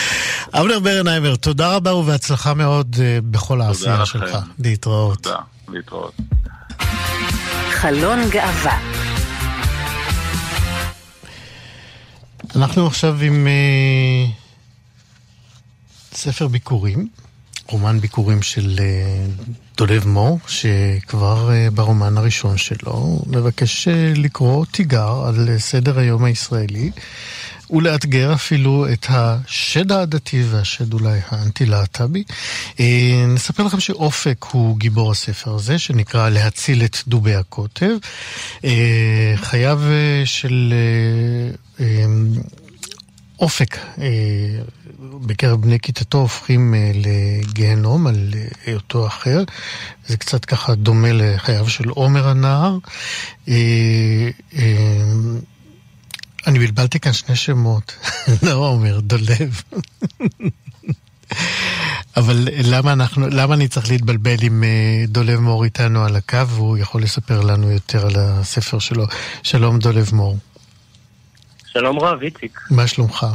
אבנר ברנהיימר, תודה רבה ובהצלחה מאוד אה, בכל העשייה לכם. שלך. להתראות. תודה, להתראות. חלון גאווה. אנחנו עכשיו עם אה, ספר ביקורים, רומן ביקורים של אה, דולב מור, שכבר אה, ברומן הראשון שלו מבקש אה, לקרוא תיגר על סדר היום הישראלי, ולאתגר אפילו את השד העדתי והשד אולי האנטי-להט"בי. נספר לכם שאופק הוא גיבור הספר הזה, שנקרא להציל את דובי הקוטב. חייו של... אופק אה, בקרב בני כיתתו הופכים אה, לגיהנום על אה, היותו אחר. זה קצת ככה דומה לחייו של עומר הנער. אני בלבלתי כאן שני שמות, לא עומר, דולב. אבל למה אנחנו, למה אני צריך להתבלבל עם דולב מור איתנו על הקו, והוא יכול לספר לנו יותר על הספר שלו. שלום דולב מור, שלום רב, איציק. מה שלומך?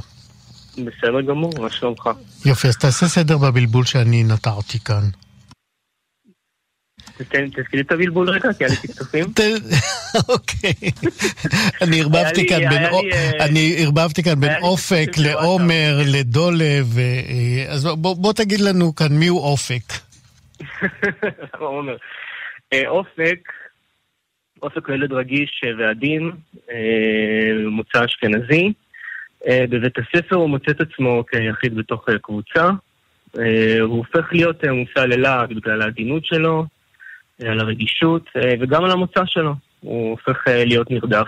בסדר גמור, מה שלומך? יופי, אז תעשה סדר בבלבול שאני נטרתי כאן. תזכירי את הבלבול רגע, כי היה לי טפטופים. אוקיי. אני ערבבתי לי- כאן בין אה, אני ערבבתי כאן בין אופק. לעומר לדולב, אה, אה, אז בוא- תגיד לנו כאן מיהו אופק. עומר? אה, אופק, אופק הוא ילד רגיש ועדין, אה, מוצא אשכנזי. אה, בבית הספר הוא מוצא את עצמו כיחיד בתוך אה, קבוצה. הוא הופך להיות מושא ללעג בגלל העדינות שלו, על הרגישות וגם על המוצא שלו. הוא הופך להיות נרדף.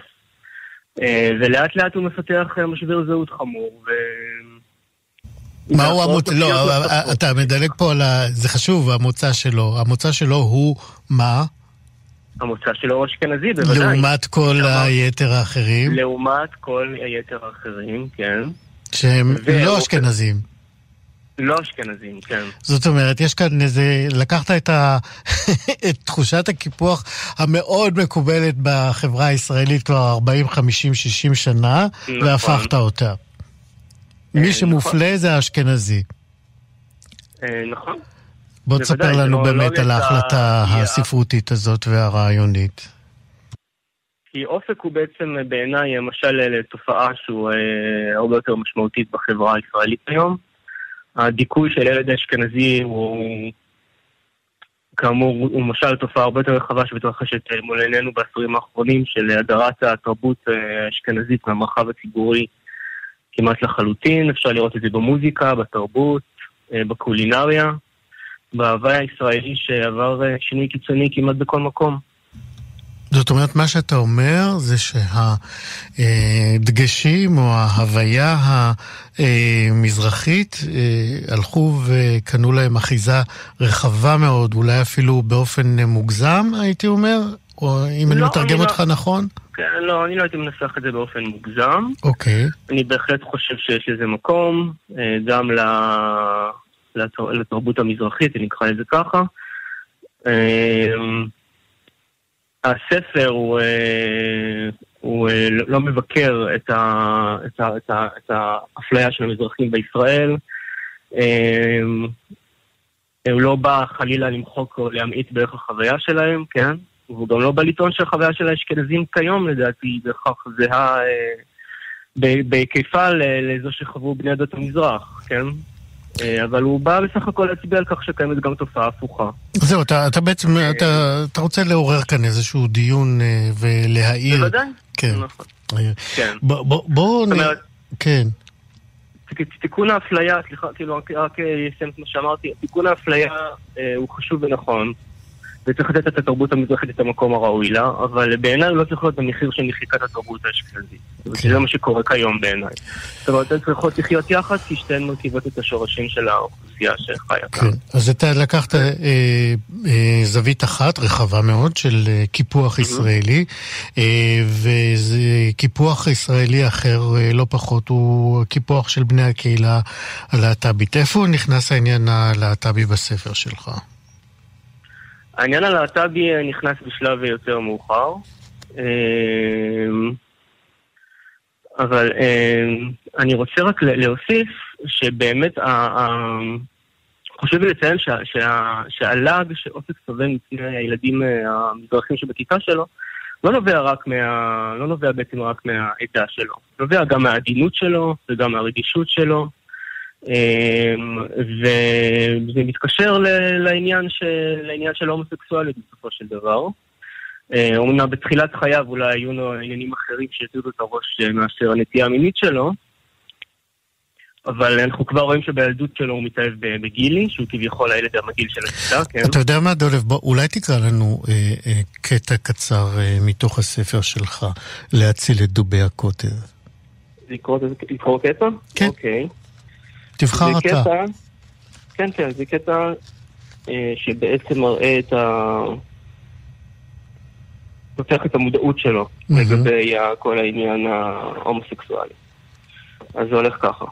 ולאט לאט הוא מפתח משבר זהות חמור. ו... מהו והפרעות המוצא? לא. אתה מדלג פה על ה... זה חשוב, המוצא שלו. המוצא שלו הוא מה? המוצא שלו הוא אשכנזי, בוודאי. לעומת כל. היתר האחרים, לעומת כל היתר האחרים, כן. שהם לא אשכנזים. לא אשכנזים, כן. זאת אומרת, יש כאן איזה... לקחת את, ה... את תחושת הקיפוח המאוד מקובלת בחברה הישראלית כבר 40, 50, 60 שנה, נכון. והפכת אותה. מי נכון. שמופלה זה האשכנזי. אה, נכון. בוא תספר לנו לא- באמת לא על יצא- ההחלטה הספרותית הזאת והרעיונית. כי אופק הוא בעצם בעיניי משל אה, לתופעה שהוא אה, הרבה יותר משמעותית בחברה הישראלית היום. הדיכוי של ילד אשכנזי הוא, כאמור, הוא משל לתופעה הרבה יותר רחבה שמתרחשת אה, מול עינינו בעשורים האחרונים של הדרת התרבות אה, האשכנזית מהמרחב הציבורי כמעט לחלוטין. אפשר לראות את זה במוזיקה, בתרבות, בקולינריה, בהוואי הישראלי שעבר אה, שינוי קיצוני כמעט בכל מקום. זאת אומרת, מה שאתה אומר זה שהדגשים או ההוויה המזרחית אה, הלכו וקנו להם אחיזה רחבה מאוד, אולי אפילו באופן מוגזם, הייתי אומר? או אם אני לא, מתרגם אני לא- אותך נכון? כן, לא, אני לא הייתי מנסח את זה באופן מוגזם. אוקיי. אני בהחלט חושב שיש לזה מקום, אה, גם ל- לתרבות המזרחית, אני אקרא לזה ככה. אה, הספר הוא, אה, הוא אה, לא לא מבקר את, ה, את, ה, את, ה, את האפליה של המזרחים בישראל. אה, הוא לא בא חלילה למחוק או להמעיט בערך החוויה שלהם, כן? והוא גם לא בא לטעון שהחוויה של האשכנזים כיום, לדעתי, היא בהכרח זהה אה, בהיקפה לזו שחוו בני עדות המזרח, כן? אה, אבל הוא בא בסך הכל להצביע על כך שקיימת גם תופעה הפוכה. זהו, אתה, אתה בעצם, אתה, אתה רוצה לעורר כאן איזשהו דיון אה, ולהעיר. בוודאי. כן. נכון. אה, כן. בוא, בוא, בוא זאת. אומרת, כן. תיקון האפליה, סליחה, כאילו, רק- אה, אסיים את מה שאמרתי, תיקון האפליה אה, הוא חשוב ונכון. וצריך לתת את התרבות המזרחית את המקום הראוי לה, אבל בעיניי לא צריך להיות במחיר של מחיקת התרבות האשכנזית. כן. זה מה שקורה כיום בעיניי. זאת אומרת, הן צריכות לחיות יחד, כי שתיהן מרכיבות את השורשים של האוכלוסייה שחיה כאן. כן, אז אתה לקחת אה, אה, זווית אחת, רחבה מאוד, של אה, קיפוח ישראלי, אה, וקיפוח ישראלי אחר, אה, לא פחות, הוא קיפוח של בני הקהילה הלהט"בית. איפה נכנס העניין הלהט"בי בספר שלך? העניין הלהט"בי נכנס בשלב יותר מאוחר. אמ, אבל אמ, אני רוצה רק להוסיף שבאמת, חשוב לי לציין שהלעג שאופק סובל מפני הילדים אה, המזרחים שבכיתה שלו, לא נובע רק מה... לא נובע בעצם רק מהעדה שלו. נובע גם מהעדינות שלו וגם מהרגישות שלו. אמ, וזה מתקשר לעניין, של, לעניין של ההומוסקסואליות בסופו של דבר. אומנם אה, בתחילת חייו אולי היו לו עניינים אחרים שהטרידו את הראש אה, מאשר הנטייה המינית שלו, אבל אנחנו כבר רואים שבילדות שלו הוא מתאהב בגילי, שהוא כביכול הילד המגעיל של הכיתה, כן? אתה יודע מה, דולב, בוא, אולי תקרא לנו אה, אה, קטע קצר אה, מתוך הספר שלך, להציל את דובי הקוטר. לקרוא קטע? כן. אוקיי. תבחר אתה. קטע, כן, כן, זה קטע אה, שבעצם מראה את ה... פותח את המודעות שלו mm-hmm. לגבי כל העניין ההומוסקסואלי. אז זה הולך ככה.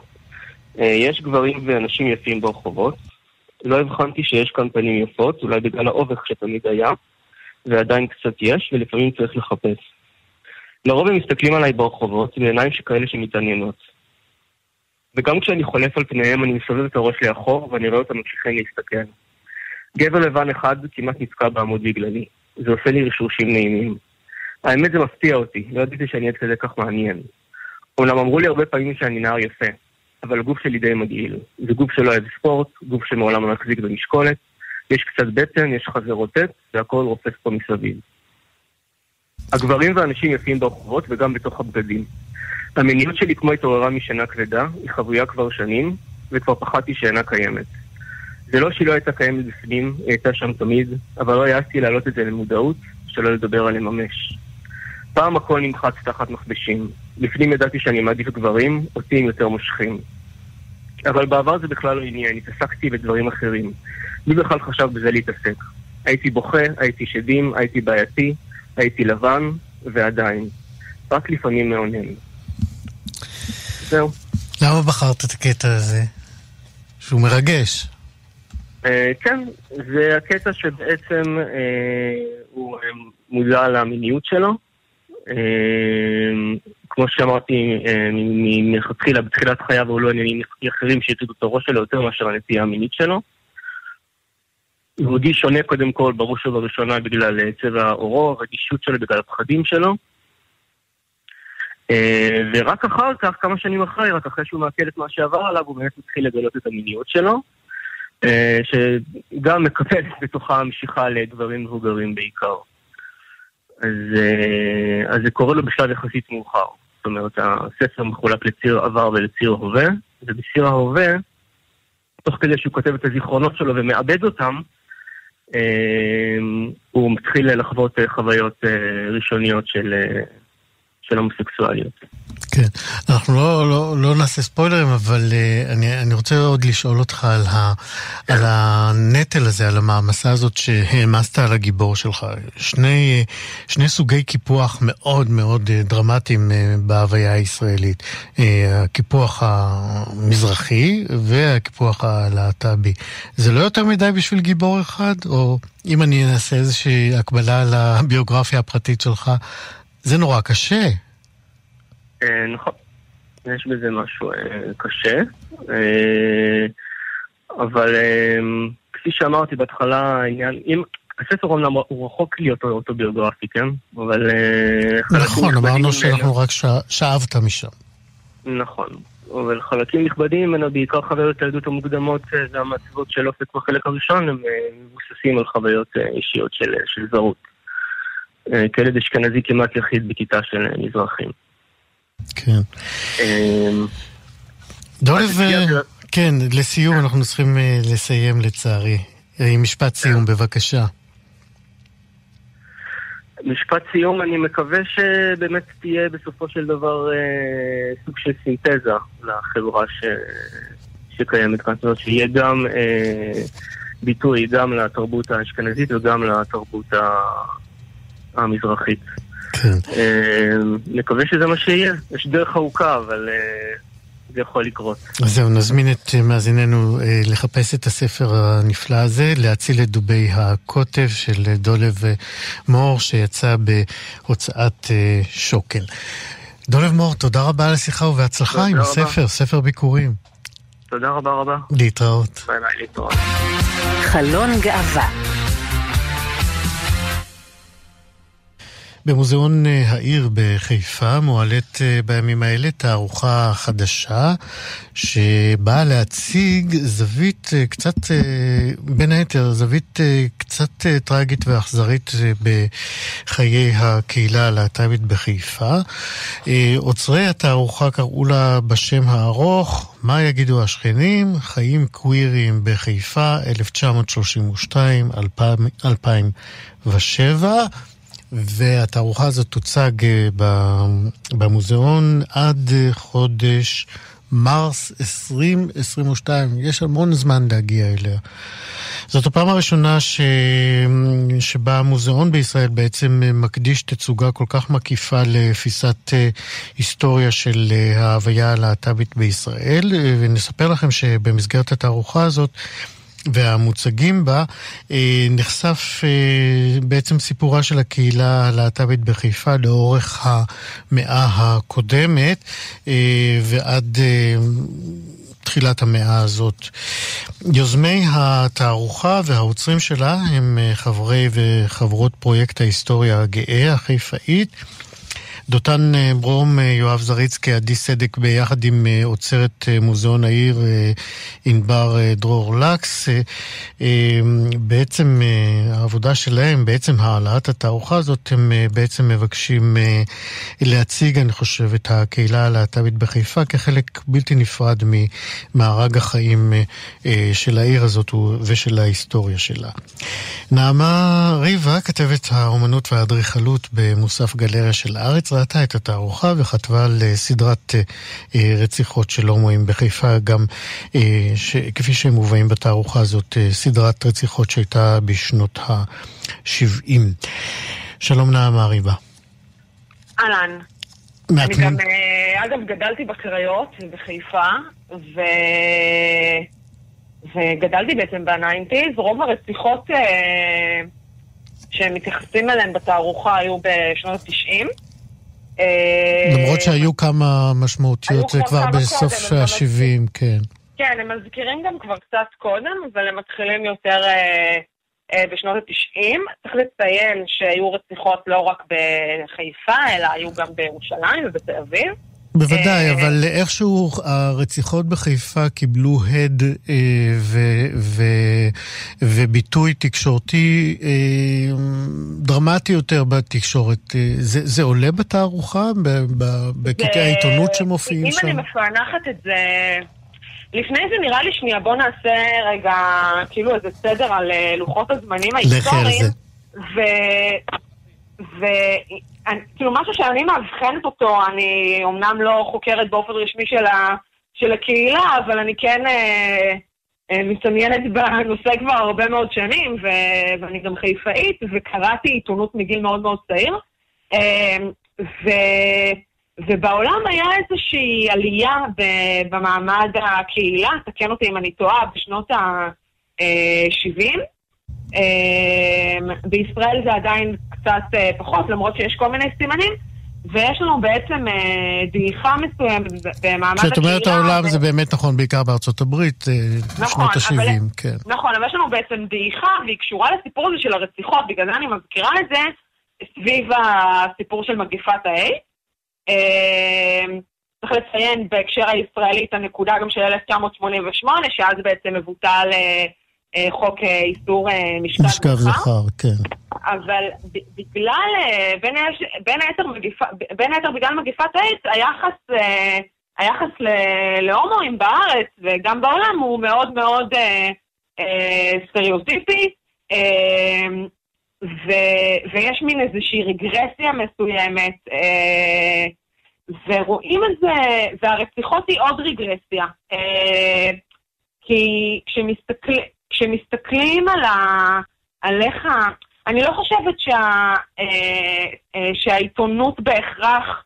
אה, יש גברים ואנשים יפים ברחובות. לא הבחנתי שיש כאן פנים יפות, אולי בגלל האובך שתמיד היה, ועדיין קצת יש, ולפעמים צריך לחפש. לרוב הם מסתכלים עליי ברחובות, בעיניים שכאלה שמתעניינות. וגם כשאני חולף על פניהם אני מסובב את הראש לאחור ואני רואה אותם ממשיכים להסתכל. גבר לבן אחד כמעט נתקע בעמוד בגללי. זה עושה לי רשושים נעימים. האמת זה מפתיע אותי, לא ידעתי שאני עד כזה כך מעניין. אומנם אמרו לי הרבה פעמים שאני נער יפה, אבל הגוף שלי די מגעיל. זה גוף שלא אוהב ספורט, גוף שמעולם לא מחזיק במשקולת, יש קצת בטן, יש חזרות עט, והכל רופס פה מסביב. הגברים והאנשים יפים ברחובות וגם בתוך הבגדים. המיניות שלי כמו התעוררה משינה כבדה, היא חבויה כבר שנים, וכבר פחדתי שאינה קיימת. זה לא שהיא לא הייתה קיימת בפנים, היא הייתה שם תמיד, אבל לא העזתי להעלות את זה למודעות, שלא לדבר על לממש. פעם הכל נמחץ תחת מכבשים. בפנים ידעתי שאני מעדיף גברים, אותי הם יותר מושכים. אבל בעבר זה בכלל לא עניין, התעסקתי בדברים אחרים. מי בכלל חשב בזה להתעסק? הייתי בוכה, הייתי שדים, הייתי בעייתי, הייתי לבן, ועדיין. רק לפעמים מעונן. זהו. למה בחרת את הקטע הזה? שהוא מרגש. אה, כן, זה הקטע שבעצם אה, הוא אה, מודע למיניות שלו. כמו שאמרתי מלכתחילה, בתחילת חייו הוא לא עניינים אחרים שהטרידו את הראש שלו יותר מאשר הנטייה המינית שלו. הוא הרגיש שונה קודם כל, בראש ובראשונה בגלל צבע עורו, הרגישות שלו בגלל הפחדים שלו. אה, ורק אחר כך, כמה שנים אחרי, רק אחרי שהוא מעכל את מה שעבר עליו, הוא באמת מתחיל לגלות את המיניות שלו, אה, שגם מקפל בתוכה משיכה לדברים מבוגרים בעיקר. אז, אה, אז זה קורה לו בשלב יחסית מאוחר. זאת אומרת, הספר מחולק לציר עבר ולציר הווה, ובציר ההווה, תוך כדי שהוא כותב את הזיכרונות שלו ומאבד אותם, הוא מתחיל לחוות חוויות ראשוניות של של הומוסקסואליות. כן, אנחנו לא, לא, לא נעשה ספוילרים, אבל uh, אני, אני רוצה עוד לשאול אותך על, ה. על הנטל הזה, על המעמסה הזאת שהעמסת על הגיבור שלך. שני, שני סוגי קיפוח מאוד מאוד uh, דרמטיים uh, בהוויה הישראלית. הקיפוח המזרחי והקיפוח הלהט"בי. זה לא יותר מדי בשביל גיבור אחד? או אם אני אעשה איזושהי הקבלה על הביוגרפיה הפרטית שלך, זה נורא קשה. אה, נכון, יש בזה משהו אה, קשה, אה, אבל כפי שאמרתי בהתחלה, העניין, אם... הספר אומנם הוא רחוק להיות אוטוביוגרפי, כן? אבל... נכון, אמרנו שאנחנו רק שאבת משם. נכון, אבל חלקים נכבדים ממנו, בעיקר חוויות הילדות המוקדמות והמצבות של אופק בחלק הראשון, הם מבוססים על חוויות אישיות של, של זרות. אה, כילד אשכנזי כמעט יחיד בכיתה של אה, מזרחים. כן. אמ, דולב, כן, לסיום אנחנו צריכים אה, לסיים לצערי. משפט סיום, בבקשה. משפט סיום, אני מקווה שבאמת תהיה בסופו של דבר אה, סוג של סינתזה לחברה ש... שקיימת כאן, זאת אומרת שיהיה גם אה, ביטוי גם לתרבות האשכנזית וגם לתרבות. המזרחית. כן. אה, נקווה שזה מה שיהיה, יש דרך ארוכה, אבל אה, זה יכול לקרות. אז זהו, נזמין את מאזיננו אה, לחפש את הספר הנפלא הזה, להציל את דובי הקוטב של דולב מור, שיצא בהוצאת אה, שוקל. דולב מור, תודה רבה על השיחה ובהצלחה עם הספר, ספר ביקורים. תודה רבה רבה. להתראות. ביי ביי, להתראות. חלון גאווה במוזיאון אה, העיר בחיפה מועלית אה, בימים האלה תערוכה חדשה שבאה להציג זווית אה, קצת, בין היתר, זווית קצת טרגית ואכזרית בחיי הקהילה הלהט"בית בחיפה. עוצרי התערוכה קראו לה בשם הארוך, מה יגידו השכנים? חיים קווירים בחיפה, 1932-2007. והתערוכה הזאת תוצג אה, במוזיאון עד אה, חודש מרס 2022. יש המון זמן להגיע אליה. זאת הפעם הראשונה ש... שבה המוזיאון בישראל בעצם מקדיש תצוגה כל כך מקיפה לתפיסת אה, היסטוריה של ההוויה הלהט"בית בישראל. ונספר לכם שבמסגרת התערוכה הזאת והמוצגים בה, אה, נחשף אה, בעצם סיפורה של הקהילה הלהט"בית בחיפה לאורך המאה הקודמת אה, ועד תחילת המאה הזאת. יוזמי התערוכה והעוצרים שלה הם חברי וחברות פרויקט ההיסטוריה הגאה החיפאית. דותן אה, ברום, אה, יואב זריצקי, עדי סדק ביחד עם אה, עוצרת מוזיאון העיר ענבר דרור לקס. בעצם העבודה שלהם, בעצם העלאת התערוכה הזאת, הם בעצם מבקשים להציג, אני חושב, את הקהילה הלהט"בית בחיפה כחלק בלתי נפרד ממארג החיים של העיר הזאת ושל ההיסטוריה שלה. נעמה ריבה, כתבת האומנות והאדריכלות במוסף גלריה של הארץ, ראתה את התערוכה וכתבה על אה, סדרת אה, אה, רציחות של הומואים בחיפה, גם ש, כפי שהם מובאים בתערוכה הזאת, סדרת רציחות שהייתה בשנות ה-70. שלום נעמה ריבה. אהלן. אני גם, אגב, גדלתי בקריות בחיפה, ו... וגדלתי בעצם בניינטיז. רוב הרציחות אה, שהם מתייחסים אליהן בתערוכה היו בשנות ה-90. אה, למרות שהיו כמה משמעותיות זה כבר בסוף ה-70, כן. כן, הם מזכירים גם כבר קצת קודם, אבל הם מתחילים יותר אה, אה, בשנות ה-90. צריך לציין שהיו רציחות לא רק בחיפה, אלא היו גם בירושלים ובתל אביב. בוודאי, אה, אבל איכשהו הרציחות בחיפה קיבלו הד אה, וביטוי תקשורתי אה, דרמטי יותר בתקשורת. זה עולה בתערוכה, בקטעי העיתונות שמופיעים שם? אם אני מפענחת את זה... לפני זה נראה לי שנייה, בוא נעשה רגע כאילו איזה סדר על לוחות הזמנים ההיסטוריים. וכאילו משהו שאני מאבחנת אותו, אני אומנם לא חוקרת באופן רשמי של, ה, של הקהילה, אבל אני כן אה, אה, מתעניינת בנושא כבר הרבה מאוד שנים, ו, ואני גם חיפאית, וקראתי עיתונות מגיל מאוד מאוד צעיר. אה, ו, ובעולם היה איזושהי עלייה במעמד הקהילה, תקן אותי אם אני טועה, בשנות ה-70. אמ, בישראל זה עדיין קצת אה, פחות, למרות שיש כל מיני סימנים. ויש לנו בעצם אה, דעיכה מסוימת במעמד הקהילה. כשאת אומרת העולם זה באמת נכון, בעיקר בארצות הברית, אה, נכון, שנות ה-70, כן. נכון, אבל יש לנו בעצם דעיכה, והיא קשורה לסיפור הזה של הרציחות, בגלל זה אני מזכירה את זה, סביב הסיפור של מגיפת ה-A. אמ, צריך לציין בהקשר הישראלי את הנקודה גם של 1988, שאז בעצם מבוטל אה, חוק אה, איסור אה, משכב זכר. זכר, כן. אבל בגלל, בין, בין, היתר, מגיפה, בין היתר בגלל מגיפת האיידס, היחס, היחס להומואים בארץ וגם בעולם הוא מאוד מאוד אה, אה, סטריאוטיפי, אה, ו- ויש מין איזושהי רגרסיה מסוימת, אה, ורואים את זה, והרציחות היא עוד רגרסיה. אה, כי כשמסתכל, כשמסתכלים על, ה, על איך ה... אני לא חושבת שה, אה, אה, שהעיתונות בהכרח...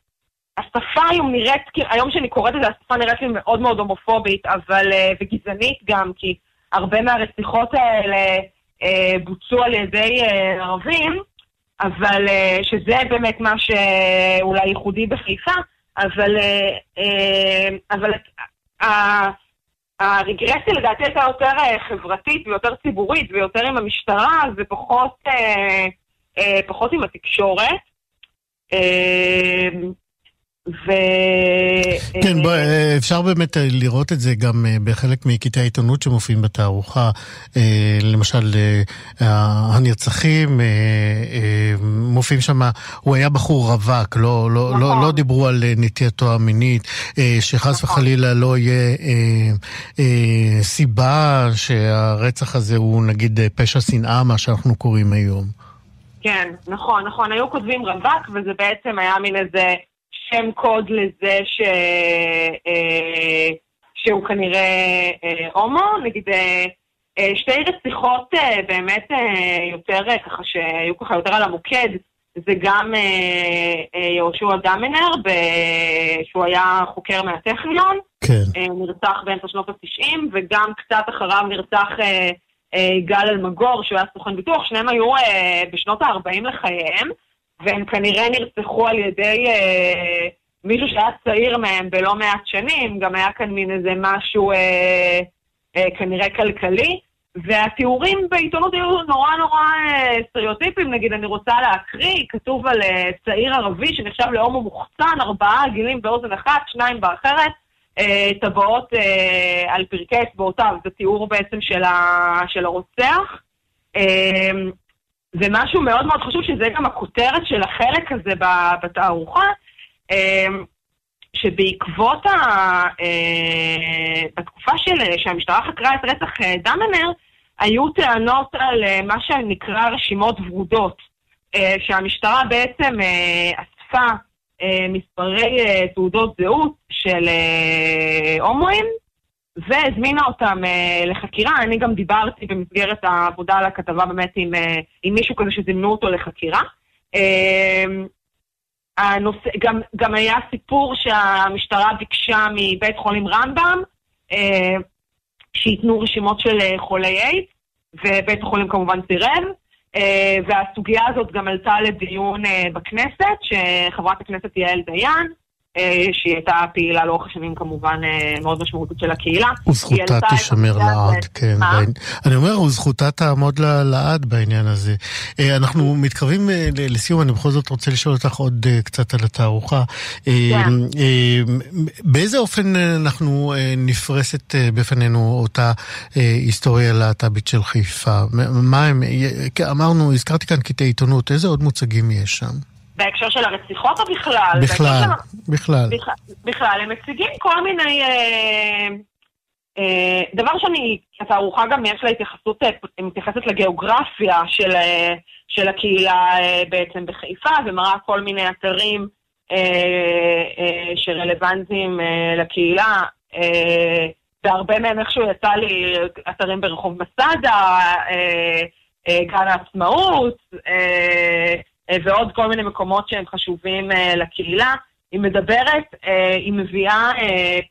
השפה היום נראית, היום שאני קוראת את זה, השפה נראית לי מאוד מאוד הומופובית, אבל, אה, וגזענית גם, כי הרבה מהרציחות האלה בוצעו על ידי ערבים, אבל שזה באמת מה שאולי ייחודי בחיפה, אבל, אבל הרגרסיה לדעתי הייתה יותר אה, חברתית ויותר ציבורית ויותר עם המשטרה ופחות אה, אה, פחות עם התקשורת. אה, ו... כן, בוא, אפשר באמת לראות את זה גם בחלק מקטעי העיתונות שמופיעים בתערוכה. למשל, הנרצחים, מופיעים שם, הוא היה בחור רווק, לא, לא, נכון. לא, לא דיברו על נטייתו המינית, שחס נכון. וחלילה לא יהיה סיבה שהרצח הזה הוא נגיד פשע שנאה, מה שאנחנו קוראים היום. כן, נכון, נכון. היו כותבים רווק, וזה בעצם היה מין איזה... שם קוד לזה ש... אה, שהוא כנראה אה, הומו, נגיד אה, שתי רציחות באמת יותר ככה, שהיו ככה יותר על המוקד, זה גם יהושע דמנר, שהוא היה חוקר מהטכניון, כן. נרצח באמצע שנות ה-90, וגם קצת אחריו נרצח גל אלמגור, שהוא היה סוכן ביטוח, שניהם היו בשנות ה-40 לחייהם. והם כנראה נרצחו על ידי אה, מישהו שהיה צעיר מהם בלא מעט שנים, גם היה כאן מין איזה משהו אה, אה, כנראה כלכלי, והתיאורים בעיתונות היו נורא נורא אה, סטריאוטיפים, נגיד אני רוצה להקריא, כתוב על אה, צעיר ערבי שנחשב להומו מוחצן, ארבעה גילים באוזן אחת, שניים באחרת, אה, טבעות על פרקי אצבעותיו, זה תיאור בעצם של הרוצח. אה, ומשהו מאוד מאוד חשוב, שזה גם הכותרת של החלק הזה בתערוכה, אמ, שבעקבות, ה... אה, בתקופה של, שהמשטרה חקרה את רצח אה, דמנר, היו טענות על אה, מה שנקרא רשימות ורודות, שהמשטרה בעצם אספה מספרי תעודות זהות של הומואים, והזמינה אותם uh, לחקירה. אני גם דיברתי במסגרת העבודה על הכתבה באמת עם, uh, עם מישהו כזה שזימנו אותו לחקירה. Uh, הנושא, גם, גם היה סיפור שהמשטרה ביקשה מבית חולים רמב"ם uh, שייתנו רשימות של uh, חולי איידס, ובית החולים כמובן סירב. Uh, והסוגיה הזאת גם עלתה לדיון uh, בכנסת, שחברת הכנסת יעל דיין, אה, שהיא הייתה פעילה לאורך השנים כמובן אה, מאוד משמעותית של הקהילה. וזכותה תשמר לעד, כן. אני אומר, וזכותה תעמוד לעד בעניין הזה. אה, אנחנו מתקרבים לסיום, אני בכל זאת רוצה לשאול אותך עוד קצת על התערוכה. כן. באיזה אופן אנחנו נפרסת בפנינו אותה היסטוריה להט"בית של חיפה? מה הם, אמרנו, הזכרתי כאן קטעי עיתונות, איזה עוד מוצגים יש שם? בהקשר של הרציחות או בכלל? בכלל, בכלל. בכלל, הם מציגים כל מיני... אה, אה, דבר שאני, התערוכה גם יש לה התייחסות, אה, מתייחסת לגיאוגרפיה של, אה, של הקהילה אה, בעצם בחיפה, ומראה כל מיני אתרים אה, אה, שרלוונטיים אה, לקהילה. אה, והרבה מהם איכשהו יצא לי אתרים ברחוב מסדה, אה, אה, גן העצמאות, אה, ועוד כל מיני מקומות שהם חשובים אה, לקהילה. היא מדברת, אה, היא מביאה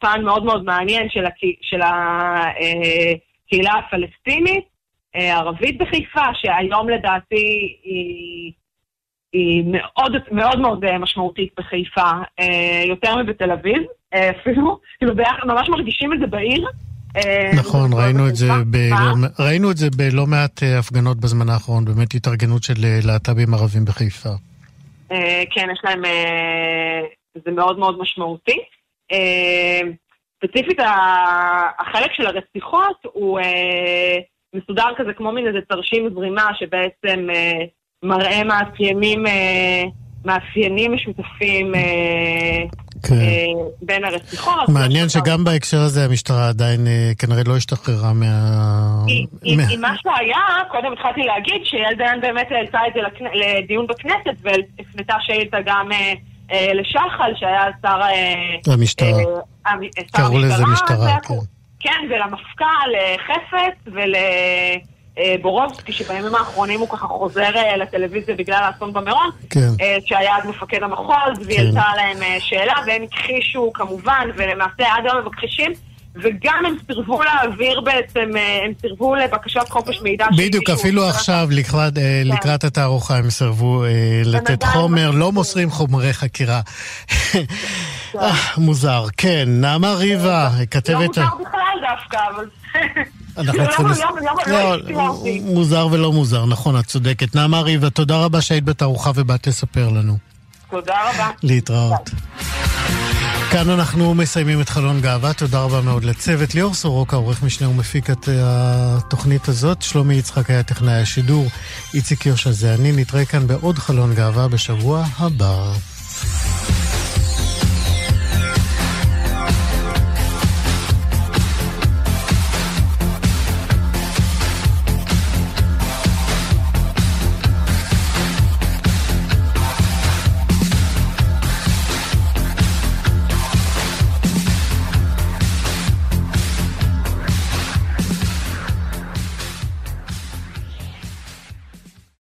פן מאוד מאוד מעניין של, הקה, של הקהילה הפלסטינית, הערבית בחיפה, שהיום לדעתי היא, היא מאוד מאוד מאוד משמעותית בחיפה, יותר מבתל אביב אפילו, כאילו ממש מרגישים את זה בעיר. אה, נכון, ראינו את, זה ב... ראינו את זה בלא מעט אה, הפגנות בזמן האחרון, באמת התארגנות של אה, להט"בים ערבים בחיפה. כן, יש להם... זה מאוד מאוד משמעותי. ספציפית, החלק של הרציחות הוא מסודר כזה כמו מין איזה תרשים זרימה שבעצם מראה מאפיינים, מאפיינים משותפים כן. בין הרציחות. מעניין שגם בהקשר הזה המשטרה עדיין כנראה לא השתחררה מה... עם מה שהיה, קודם התחלתי להגיד שיעל דיין באמת העלתה את זה לדיון בכנסת והפנתה שאילתה גם לשחל, שהיה שר... המשטרה. קראו לזה משטרה, כן. כן, ולמפכ"ל חפץ ול... בורובסקי, שבימים האחרונים הוא ככה חוזר לטלוויזיה בגלל האסון במירון, כן. שהיה אז מפקד המחוז, והיא העלתה כן. להם שאלה, והם הכחישו כמובן, ולמעשה עד היום הם מכחישים. וגם הם סירבו להעביר בעצם, הם סירבו לבקשת חופש מידע. בדיוק, אפילו עכשיו, לקראת, כן. לקראת התערוכה, הם סירבו לתת חומר, לא מוסרים חומרי חקירה. מוזר, כן. נעמה ריבה, כתבת... לא מוזר בכלל דווקא, אבל... אנחנו צריכים... לא, מוזר ולא מוזר, נכון, את צודקת. נעמה ריבה, תודה רבה שהיית בתערוכה ובאת לספר לנו. תודה רבה. להתראות. כאן אנחנו מסיימים את חלון גאווה, תודה רבה מאוד לצוות. ליאור סורוקה, עורך משנה ומפיק את התוכנית הזאת. שלומי יצחק היה טכנאי השידור. איציק יושע זה אני. נתראה כאן בעוד חלון גאווה בשבוע הבא.